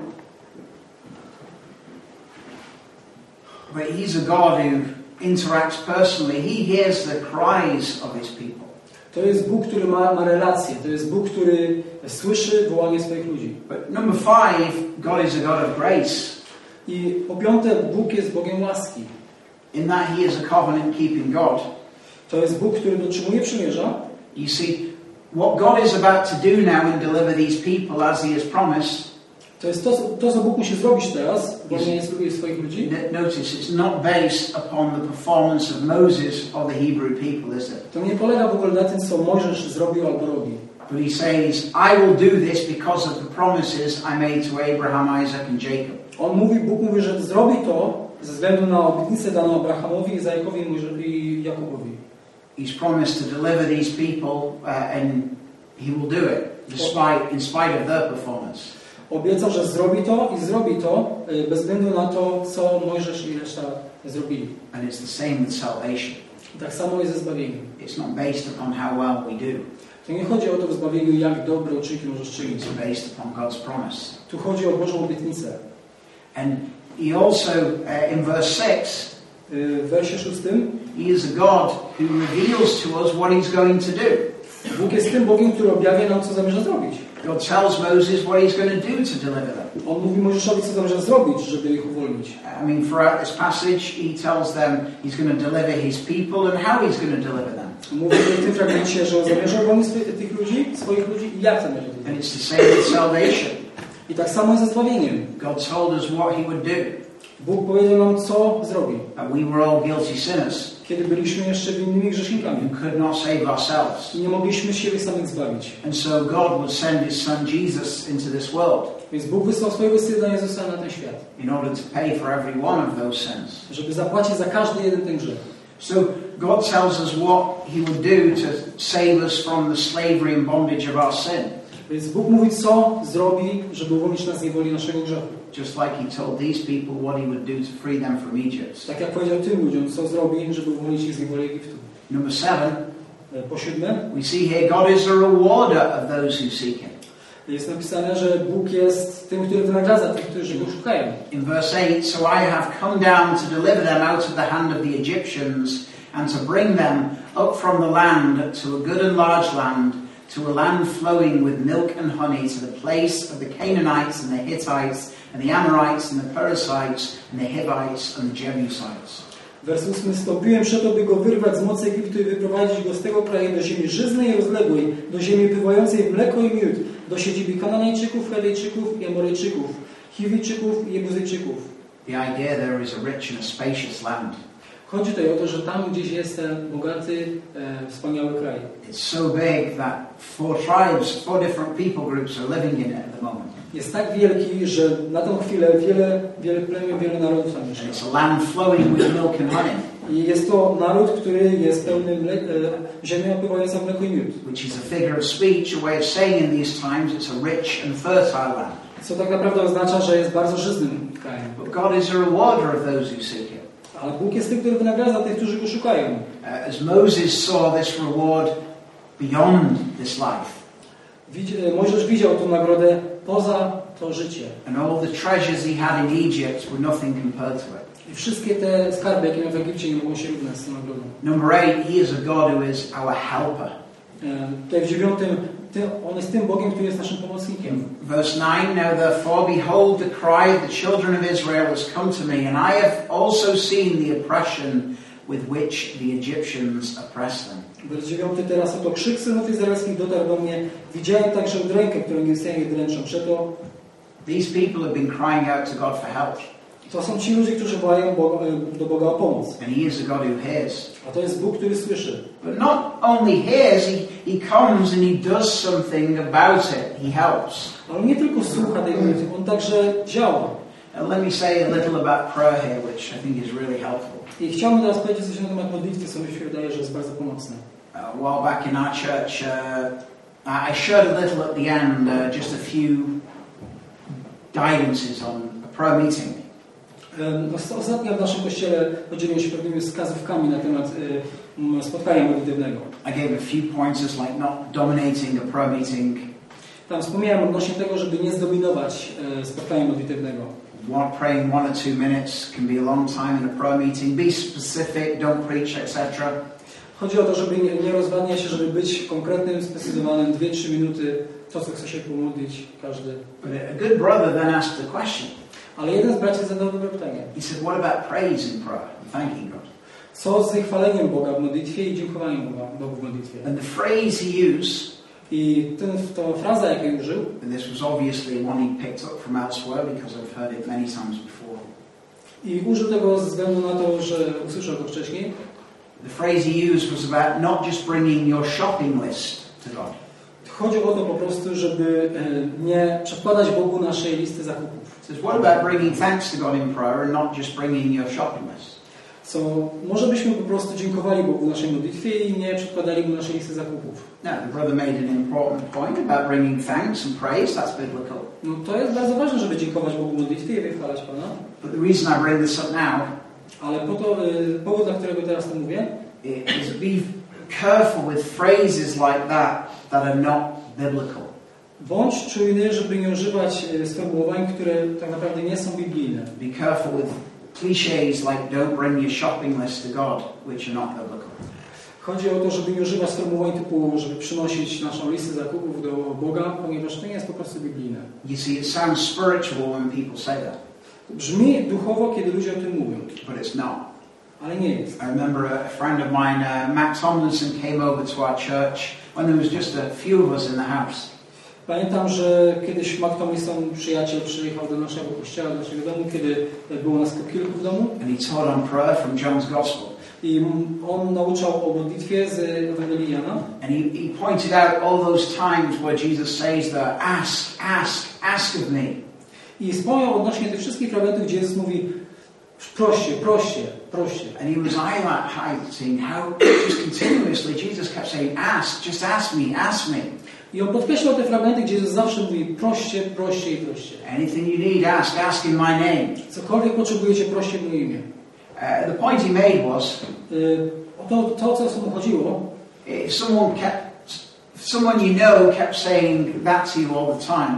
but he's a God who interacts personally. He hears the cries of his people. To jest Bóg, który ma, ma relacje. To jest Bóg, który słyszy wołanie swoich ludzi. But number five, God is a God of grace. I po piąte, Bóg jest Bogiem łaski. In that he is a covenant keeping God. To jest Bóg, który dotrzymuje przymierza. You see, what God is about to do now and deliver these people as he has promised, To jest to, co- to co Bóg musi zrobić teraz, uwolnienie swoich swoich ludzi. notice it's not based upon the performance of Moses or the Hebrew people, is it? To nie polega w ogóle na tym, co Mojżesz zrobił albo robi. But he says, I will do this because of the promises I made to Abraham, Isaac, and Jacob. On mówi, Bóg mówi, że zrobi to ze względu na obietnicę daną Abrahamowi, Izaakowi i Jakubowi. He's promised to deliver these people, uh, and he will do it, despite, in spite of their performance. Obiecał, że zrobi to i zrobi to bez względu na to, co Mojżesz i reszta zrobili. And it's the same with salvation. I tak samo jest ze zbawieniem. It's not based upon how well we do. To nie chodzi o to w zbawieniu, jak dobre uczynki możesz czynić. It's based upon God's promise. Tu chodzi o Bożą obietnicę. And he also, uh, in verse 6, Y, W wersie szóstym he is a God who reveals to us what he's going to do. Bóg jest tym Bogiem, który objawia nam, co zamierza zrobić. God tells Moses what he's going to do to deliver them. On mówi Mojżeszowi, co zamierza zrobić, żeby ich uwolnić. I mean, throughout this passage, he tells them he's going to deliver his people and how he's going to deliver them. Mówi w tym fragmencie, że zamierza uwolnić tych ludzi, swoich ludzi i jak zamierza to And it's the same with salvation. I tak samo ze zbawieniem. God told us what he would do. Bóg powiedział nam, co zrobi. We were all guilty sinners Kiedy byliśmy jeszcze winnymi grzesznikami. could not save ourselves. Nie mogliśmy siebie samych zbawić. And so God would send his son Jesus into this world Więc Bóg wysłał swojego Syna Jezusa na ten świat, in order to pay for every one of those sins. żeby zapłacić za każdy jeden ten grzech. So God tells us what he would do to save us from the slavery and bondage of our sin. Więc Bóg mówi, co zrobi, żeby uwolnić nas z niewoli naszego grzechu. Just like he told these people what he would do to free them from Egypt. Tak jak powiedział tym ludziom, co zrobi, żeby uwolnić ich z niewoli Egiptu. Number seven, Po siódme, we see here God is a rewarder of those who seek him. jest napisane, że Bóg jest tym, który wynagradza tych, którzy go szukają. In verse 8, so I have come down to deliver them out of the hand of the Egyptians and to bring them up from the land to a good and large land, to a land flowing with milk and honey, to the place of the Canaanites and the Hittites and the Amorites and the Perizzites and the Hivites and the Jebusites. Wers 8. Stąpiłem przeto, by go wyrwać z mocy Egiptu i wyprowadzić go z tego kraju do ziemi żyznej i rozległej, do ziemi pływającej w mleko i miód, do siedziby Kananejczyków, Hedejczyków i Amoryjczyków, Chiwijczyków i Jebuzyjczyków. The idea there is a rich and a spacious land. Chodzi tutaj o to, że tam gdzieś jest ten bogaty, e, wspaniały kraj. It's so big that four tribes, four different people groups are living in it at the moment. Jest tak wielki, że na tą chwilę wiele, wiele plemion, wiele narodów tam mieszka. it's a land flowing with milk and honey. I jest to naród, który jest pełny mle, e, ziemią opływającą mleko i miód. which is a figure of speech, a way of saying in these times it's a rich and fertile land. Co tak naprawdę oznacza, że jest bardzo żyznym krajem. But God is a rewarder of those who seek Him. Ale Bóg jest tym, który wynagradza tych, którzy go szukają. Uh, as Moses saw this reward beyond this life, e, Mojżesz widział tą nagrodę poza to życie. and all the treasures he had in Egypt were nothing compared to it. I wszystkie te skarby, jakie miał w Egipcie, nie mogą się równać z tą nagrodą. Number eight, He is a God who is our helper. Tutaj w dziewiątym, ty- on jest tym Bogiem, który jest naszym pomocnikiem. Verse 9, now therefore, behold, the cry of the children of Israel has come to me, and I have also seen the oppression with which the Egyptians oppress them. Wers 9 teraz oto krzyk synów izraelskich dotarł do mnie. Widziałem także udrękę, którą Egipcjanie dręczą. Przeto These people have been crying out to God for help, To są ci ludzie, którzy wołają e, do Boga o pomoc. and He is a God who hears. A to jest Bóg, który słyszy. But not only hears, He, he comes and He does something about it. He helps. Ale nie tylko słucha tej modlitwy, On także działa. And let me say a little about prayer here, which I think is really helpful. I chciałbym teraz powiedzieć coś na temat modlitwy, co mi się wydaje, że jest bardzo pomocne. A while back in our church, uh, I shared a little at the end, uh, just a few guidances on a prayer meeting. Ostatnio w naszym kościele podzieliłem się pewnymi wskazówkami na temat spotkania modlitewnego. I gave a few pointers like not dominating a prayer meeting, Tam wspomniałem odnośnie tego, żeby nie zdominować spotkania modlitewnego. one, praying one or two minutes can be a long time in a prayer meeting. Be specific, don't preach, etc. Chodzi o to, żeby nie, nie rozwadniać się, żeby być konkretnym, sprecyzowanym, 2-3 minuty, to co chce się pomodlić, każdy. But a good brother then asked the question. Ale jeden z braci zadał dobre pytanie. He said, What about praise in prayer thanking God? Co z chwaleniem Boga w modlitwie i dziękowaniem Boga, Bogu w modlitwie? And the phrase he used, I ten, to fraza, jakiej użył, and this was obviously one he picked up from elsewhere because I've heard it many times before. i użył tego ze względu na to, że usłyszał to wcześniej, The phrase he used was about not just bringing your shopping list to God, Chodzi o to po prostu, żeby e, nie przedkładać Bogu naszej listy zakupów. Says, what about bringing thanks to God in prayer and not just bringing your shopping list? Co może byśmy po prostu dziękowali Bogu w naszej modlitwie i nie przedkładali Mu naszej listy zakupów. Now, the brother made an important point about bringing thanks and praise. That's biblical. No to jest bardzo ważne, żeby dziękować Bogu w modlitwie i wychwalać Pana. But the reason I bring this up now Ale po to, e, powód, dla którego teraz to mówię, is be careful with phrases like that that are not biblical. bądź czujny, żeby nie używać e, sformułowań, które tak naprawdę nie są biblijne. Be careful with cliches like don't bring your shopping list to God, which are not biblical. Chodzi o to, żeby nie używać sformułowań typu, żeby przynosić naszą listę zakupów do Boga, ponieważ to nie jest po prostu biblijne. You see, it sounds spiritual when people say that, Brzmi duchowo, kiedy ludzie o tym mówią, but it's not. ale nie jest. I remember a friend of mine, uh, Matt Tomlinson, came over to our church when there was just a few of us in the house. Pamiętam, że kiedyś Mark Tomlinson, przyjaciel, przyjechał do naszego kościoła, do naszego domu, kiedy było nas po kilku w domu And he taught on prayer from John's Gospel. i on nauczał o modlitwie z Ewangelii Jana And he, he pointed out all those times where Jesus says that, ask, ask, ask of me. I wspomniał odnośnie tych wszystkich fragmentów, gdzie Jezus mówi proście, proście, proście. And he was highlight- highlighting how just continuously Jesus kept saying, ask, just ask me, ask me. I on podkreślał te fragmenty, gdzie Jezus zawsze mówi proście, proście i proście. Anything you need, ask, ask in my name. Cokolwiek potrzebujecie, proście w moje imię. Uh, the point he made was, Y, to, to, co mu chodziło, if someone kept, someone you know kept saying that to you all the time,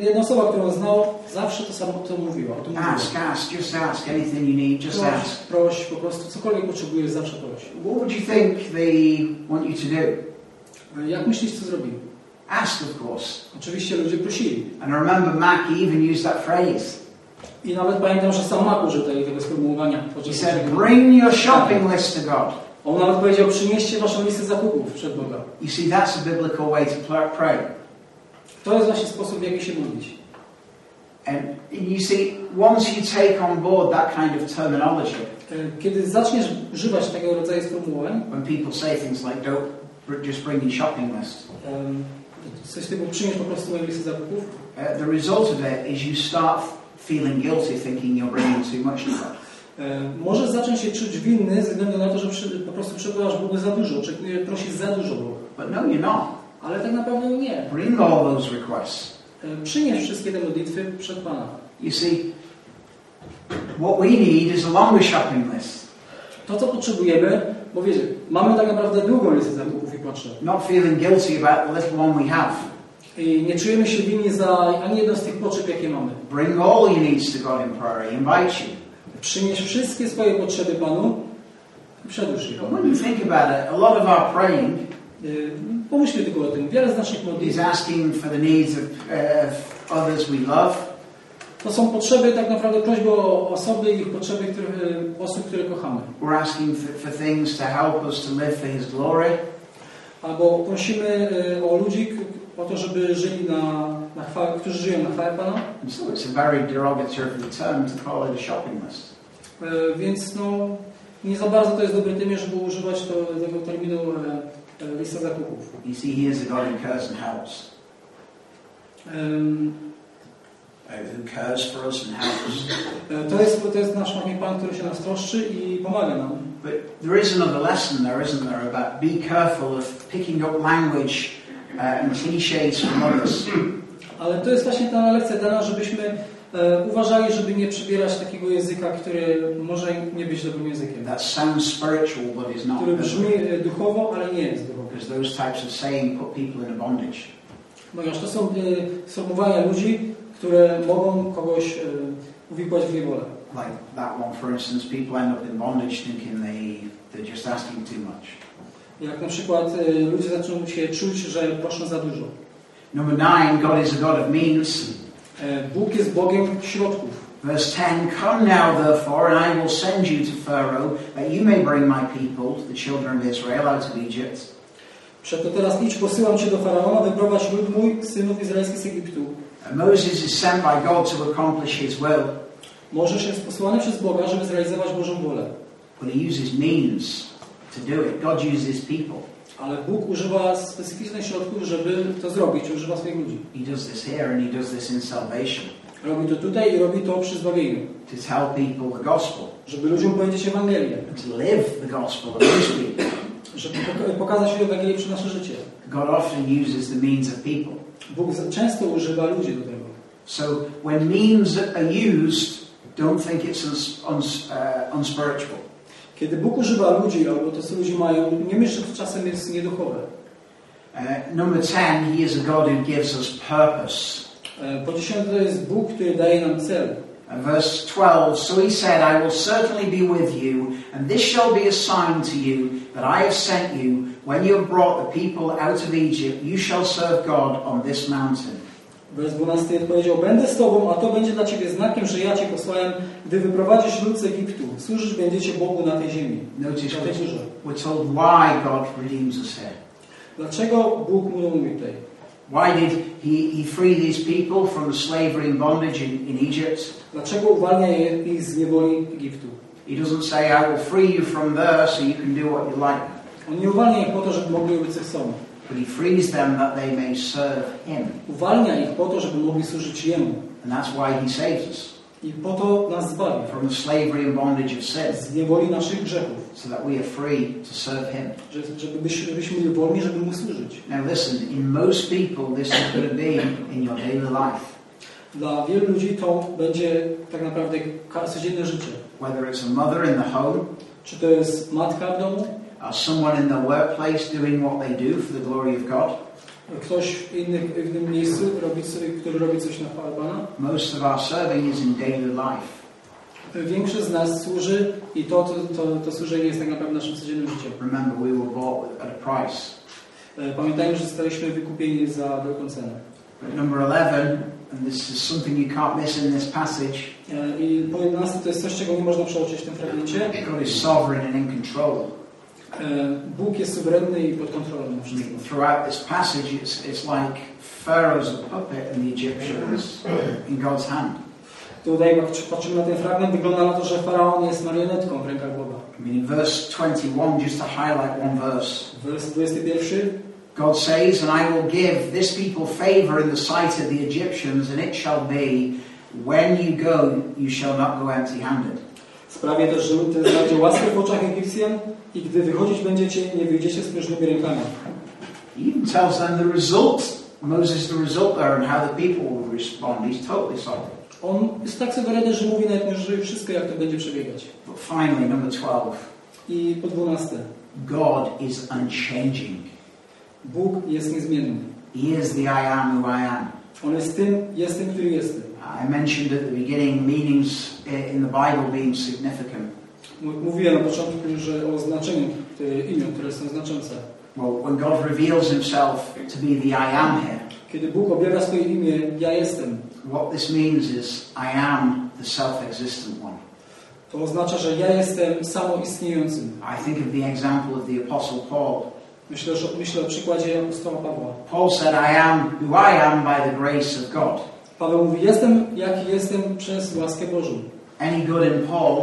jedna osoba, którą znał, zawsze to samo to mówiła. O tym mówiła. ask, ask, just ask, anything you need, just Proś, ask. proś, po prostu cokolwiek potrzebujesz, zawsze proś. What would you think they want you to do? E, Jak myślisz, co zrobili? Ask, of course. Oczywiście ludzie prosili. And I remember Mac even used that phrase. I nawet pamiętam, że sam Mak użył tego sformułowania. He said, bring your shopping list to God. On nawet powiedział, przynieście waszą listę zakupów przed Boga. You see, that's a biblical way to pray. To jest właśnie sposób, w jaki się modlić. And you see, once you take on board that kind of terminology, E, Kiedy zaczniesz używać tego rodzaju sformułowań, when people say things like, don't just bring your shopping list, em, coś typu przynieś po prostu moją listę zakupów, uh, the result of it is you start feeling guilty, thinking you're bringing too much to God. e, możesz zacząć się czuć winny ze względu na to, że po prostu przekładasz Bogu za dużo, czy prosisz za dużo Boga. But no, you're not. Ale tak naprawdę nie. Bring all those requests. E, Przynieś wszystkie te modlitwy przed Pana. You see, what we need is a longer shopping list. To, co potrzebujemy, bo wiecie, mamy tak naprawdę długą listę zakupów i potrzeb. Not feeling guilty about the little one we have. I nie czujemy się winni za ani jedną z tych potrzeb, jakie mamy. Bring all your needs to God in prayer. He invites you. Przynieś wszystkie swoje potrzeby Panu i przedłuż je. But when you think about it, a lot of our praying Pomyślmy tylko o tym. Wiele z naszych modlitw asking for the needs of, uh, of others we love, to są potrzeby, tak naprawdę prośby o osoby i potrzeby które, y, osób, które kochamy. we're asking for, for things to help us to live for His glory. Albo prosimy y, o ludzi, o to, żeby żyli na na chwałę, którzy żyją na chwałę Pana. And so it's a very derogatory term to call it a shopping list. Więc no, nie za bardzo to jest dobry termin, żeby używać to, tego terminu lista zakupów. You see, he is a and helps. Em, Uh, who cares for us and helps. e, To jest, to jest nasz Panie Pan, który się nas troszczy i pomaga nam. But there is another lesson there, isn't there, about be careful of picking up language uh, and cliches from others. Ale to jest właśnie ta lekcja dana, żebyśmy uważali, żeby nie przybierać takiego języka, który może nie być dobrym językiem. That sounds spiritual but is not. Który brzmi e, duchowo, ale nie jest duchowy. Because those types of saying put people in bondage. Ponieważ to są e, sformułowania ludzi, które mogą kogoś e, uwikłać w niewolę. Like that one, for instance, people end up in bondage thinking they, they're just asking too much. Jak na przykład e, ludzie zaczną się czuć, że proszą za dużo. Number nine, God is a God of means. Bóg jest Bogiem środków. Verse 10 Come now, therefore, and I will send you to Pharaoh, that you may bring my people, the children of Israel, out of Egypt. Przeto teraz idź, posyłam Cię do Faraona, wyprowadź lud mój, synów izraelskich z Egiptu. And Moses is sent by God to accomplish his will, Możesz jest posłany przez Boga, żeby zrealizować Bożą wolę. but he uses means to do it. God uses people. Ale Bóg używa specyficznych środków, żeby to zrobić. Używa swoich ludzi. He does this here and he does this in salvation Robi to tutaj i robi to przy zbawieniu. to tell people the gospel, Żeby ludziom powiedzieć Ewangelię. to live the gospel amongst people. Żeby poka- pokazać Ewangelię przy nasze życie. God often uses the means of people. Bóg często używa ludzi do tego. So when means are used, don't think it's uns, uns, uh, unspiritual. Kiedy Bóg używa ludzi, albo to co ludzie mają, nie myśl, że to czasem jest nieduchowe. Uh, number 10, he is a God who gives us purpose. Po dziesiąte to jest Bóg, który daje nam cel. And verse 12, so he said, I will certainly be with you, and this shall be a sign to you that I have sent you. When you have brought the people out of Egypt, you shall serve God on this mountain. Wers 12 odpowiedział, będę z Tobą, a to będzie dla Ciebie znakiem, że ja Cię posłałem, gdy wyprowadzisz lud z Egiptu. Służyć będziecie Bogu na tej ziemi. Notice we're, we're told why God redeems us here. Dlaczego Bóg mu mówi tutaj? Why did he, he free these people from slavery and bondage in, in Egypt? Dlaczego uwalnia je- ich z niewoli Egiptu? He doesn't say, I will free you from there so you can do what you like. On nie uwalnia ich po to, żeby mogli robić co chcą. But he frees them that they may serve him. Uwalnia ich po to, żeby mogli służyć Jemu. And that's why he saves us I po to nas zbawi. from the slavery and bondage of sin, Z niewoli naszych grzechów. so that we are free to serve him. Że- Żeby byśmy byliśmy byli wolni, żeby Mu służyć. Now listen, in most people this is going to be in your daily life. Dla wielu ludzi to będzie tak naprawdę codzienne życie. Whether it's a mother in the home, Czy to jest matka w domu, or someone in the workplace doing what they do for the glory of God. ktoś w innym, w innym miejscu, robi, który robi coś na chwałę Pana. Most of our serving is in daily life. Większość z nas służy i to, to, to, to służenie jest tak naprawdę naszym codziennym życiem. Remember, we were bought at a price. E, Pamiętajmy, że zostaliśmy wykupieni za wielką cenę. Number 11, and this is something you can't miss in this passage, E, I po 11 to jest coś, czego nie można przeoczyć w tym fragmencie. God is sovereign and in control. E, Bóg jest suwerenny i pod kontrolą nad wszystkim. Throughout this passage, it's, it's like Pharaoh's a puppet and the Egyptians in God's hand. Tutaj, jak patrzymy na ten fragment, wygląda na to, że Faraon jest marionetką w rękach Boga. I mean, in verse 21, just to highlight one verse, Wers 21. God says, And I will give this people favor in the sight of the Egyptians, and it shall be, when you go, you shall not go empty handed. Sprawię też, że lud ten znajdzie łaskę w oczach Egipcjan i gdy wychodzić będziecie, nie wyjdziecie z próżnymi rękami. He tells them the result, Moses, the result there, and how the people will respond. He's totally sovereign. On jest tak suwerenny, że mówi nawet już wszystko, jak to będzie przebiegać. But finally, number 12, I po 12. God is unchanging. Bóg jest niezmienny. He is the I am who I am. On jest tym, jest tym, który jestem. I mentioned at the beginning meanings eh, in the Bible being significant. Mówiłem na początku, że o znaczeniu imion, które są znaczące. Well, when God reveals himself to be the I am here, Kiedy Bóg objawia swoje imię, ja jestem, what this means is I am the self-existent one. to oznacza, że ja jestem samoistniejącym. I think of the example of the Apostle Paul. Myślę, że, myślę o przykładzie apostoła Pawła. Paul said, I am who I am by the grace of God. Paweł mówi, jestem jaki jestem przez łaskę Bożą. Any good in Paul,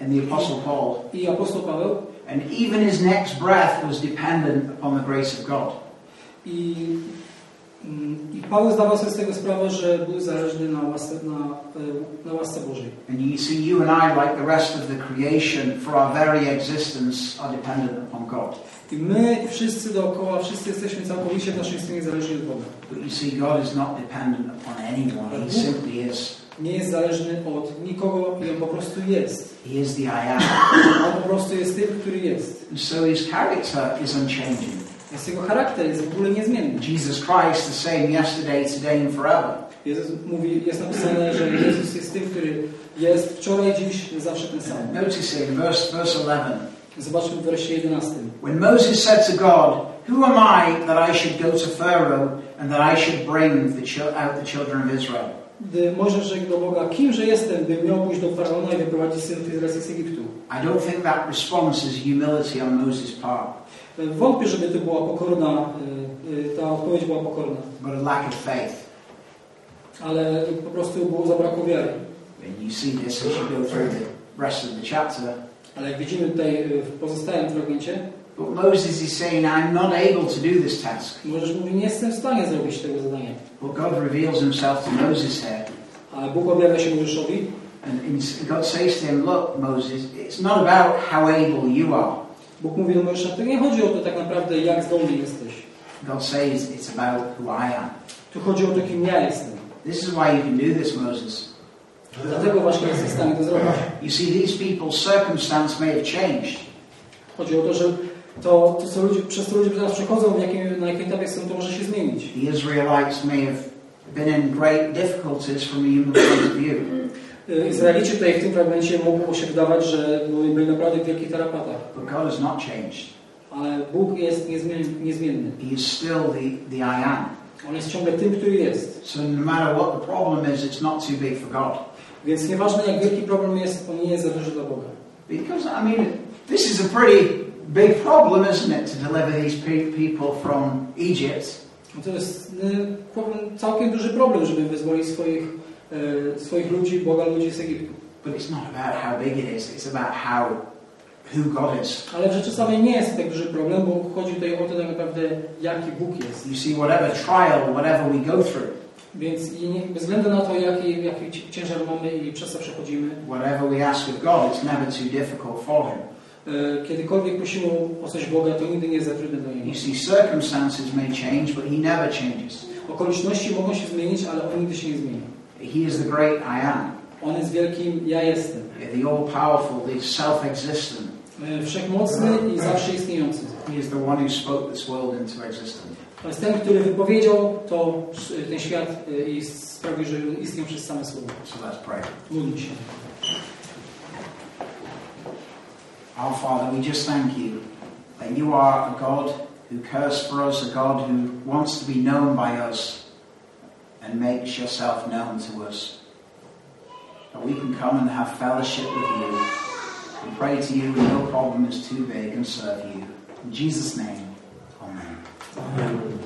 in the Apostle Paul, I apostoł Paweł and even his next breath was dependent upon the grace of God. i, i Paweł zdawał sobie z tego sprawę, że był zależny na łasce, na, e, na łasce Bożej. And you see, you and I, like the rest of the creation, for our very existence, are dependent upon God. I my wszyscy dookoła, wszyscy jesteśmy całkowicie w naszej istnieniu zależni od Boga. But you see, God is not dependent upon anyone. He simply is. Nie jest zależny od nikogo i on po prostu jest. He is the I am. On po prostu jest tym, który jest. And so his character is unchanging. Więc jego charakter jest w ogóle niezmienny. Jesus Christ, the same yesterday, today, and forever. Jezus mówi, jest napisane, że Jezus jest tym, który jest wczoraj, dziś, zawsze ten sam. Notice in verse, verse 11. Zobaczmy w wersie 11. When Moses said to God, Who am I that I should go to Pharaoh and that I should bring the out the children of Israel? Gdy rzekł do Boga, kimże jestem, by miał pójść do Faraona i wyprowadzić synów Izraelskich z Egiptu. I don't think that response is humility on Moses' part, Wątpię, żeby to była pokorna, y, y, ta odpowiedź była pokorna. but a lack of faith. Ale po prostu było zabrakło wiary. And you see this as you go through the rest of the chapter. Ale jak widzimy tutaj w pozostałym fragmencie, But Moses is saying, I'm not able to do this task. Mojżesz mówi, nie jestem w stanie zrobić tego zadania. Well, God reveals himself to Moses here. Ale Bóg objawia się Mojżeszowi and God says to him, Look, Moses, it's not about how able you are. Bóg mówi do Mojżesza, to nie chodzi o to tak naprawdę, jak zdolny jesteś. God says it's about who I am. Tu chodzi o to, kim ja jestem. This is why you can do this, Moses. Dlatego właśnie jesteś w stanie to zrobić. You see, these people's circumstance may have changed. Chodzi o to, że to, to co ludzie, przez co ludzie teraz przechodzą, w jakim, na jakim etapie są, to może się zmienić. The Israelites may have been in great difficulties from a human point of view. Y, Izraelici tutaj w tym fragmencie mogło się wydawać, że byli, byli naprawdę w wielkich tarapatach. But God has not changed. Ale Bóg jest niezmienny. niezmienny. He is still the, the I am. On jest ciągle tym, który jest. So no matter what the problem is, it's not too big for God. Więc nieważne jak wielki problem jest, on nie jest za duży dla Boga. Because, I mean, this is a pretty big problem, isn't it, to deliver these pe- people from Egypt. No To jest y, całkiem duży problem, żeby wyzwolić swoich, swoich ludzi, Boga ludzi z Egiptu. But it's not about how big it is, it's about how, who God is. Ale w rzeczy samej nie jest tak duży problem, bo chodzi tutaj o to tak naprawdę, jaki Bóg jest. You see, whatever trial, whatever we go through, Więc nie, bez względu na to, jaki, jaki ci- ciężar mamy i przez co przechodzimy, whatever we ask of God, it's never too difficult for Him. y, kiedykolwiek prosimy o coś Boga, to nigdy nie jest za trudne dla Niego. You see, circumstances may change, but He never changes. Okoliczności mogą się zmienić, ale On nigdy się nie zmieni. He is the great I am, On jest wielkim Ja jestem. the all powerful, the self existent. Y, Wszechmocny i zawsze istniejący. He is the one who spoke this world into existence. To jest ten, który wypowiedział to, ten świat i sprawił, że istniał przez same słowo. So let's pray. Módl się. Our Father, we just thank you that you are a God who cares for us, a God who wants to be known by us and makes yourself known to us. That we can come and have fellowship with you and pray to you when no problem is too big and serve you. In Jesus' name. Amen. Amen.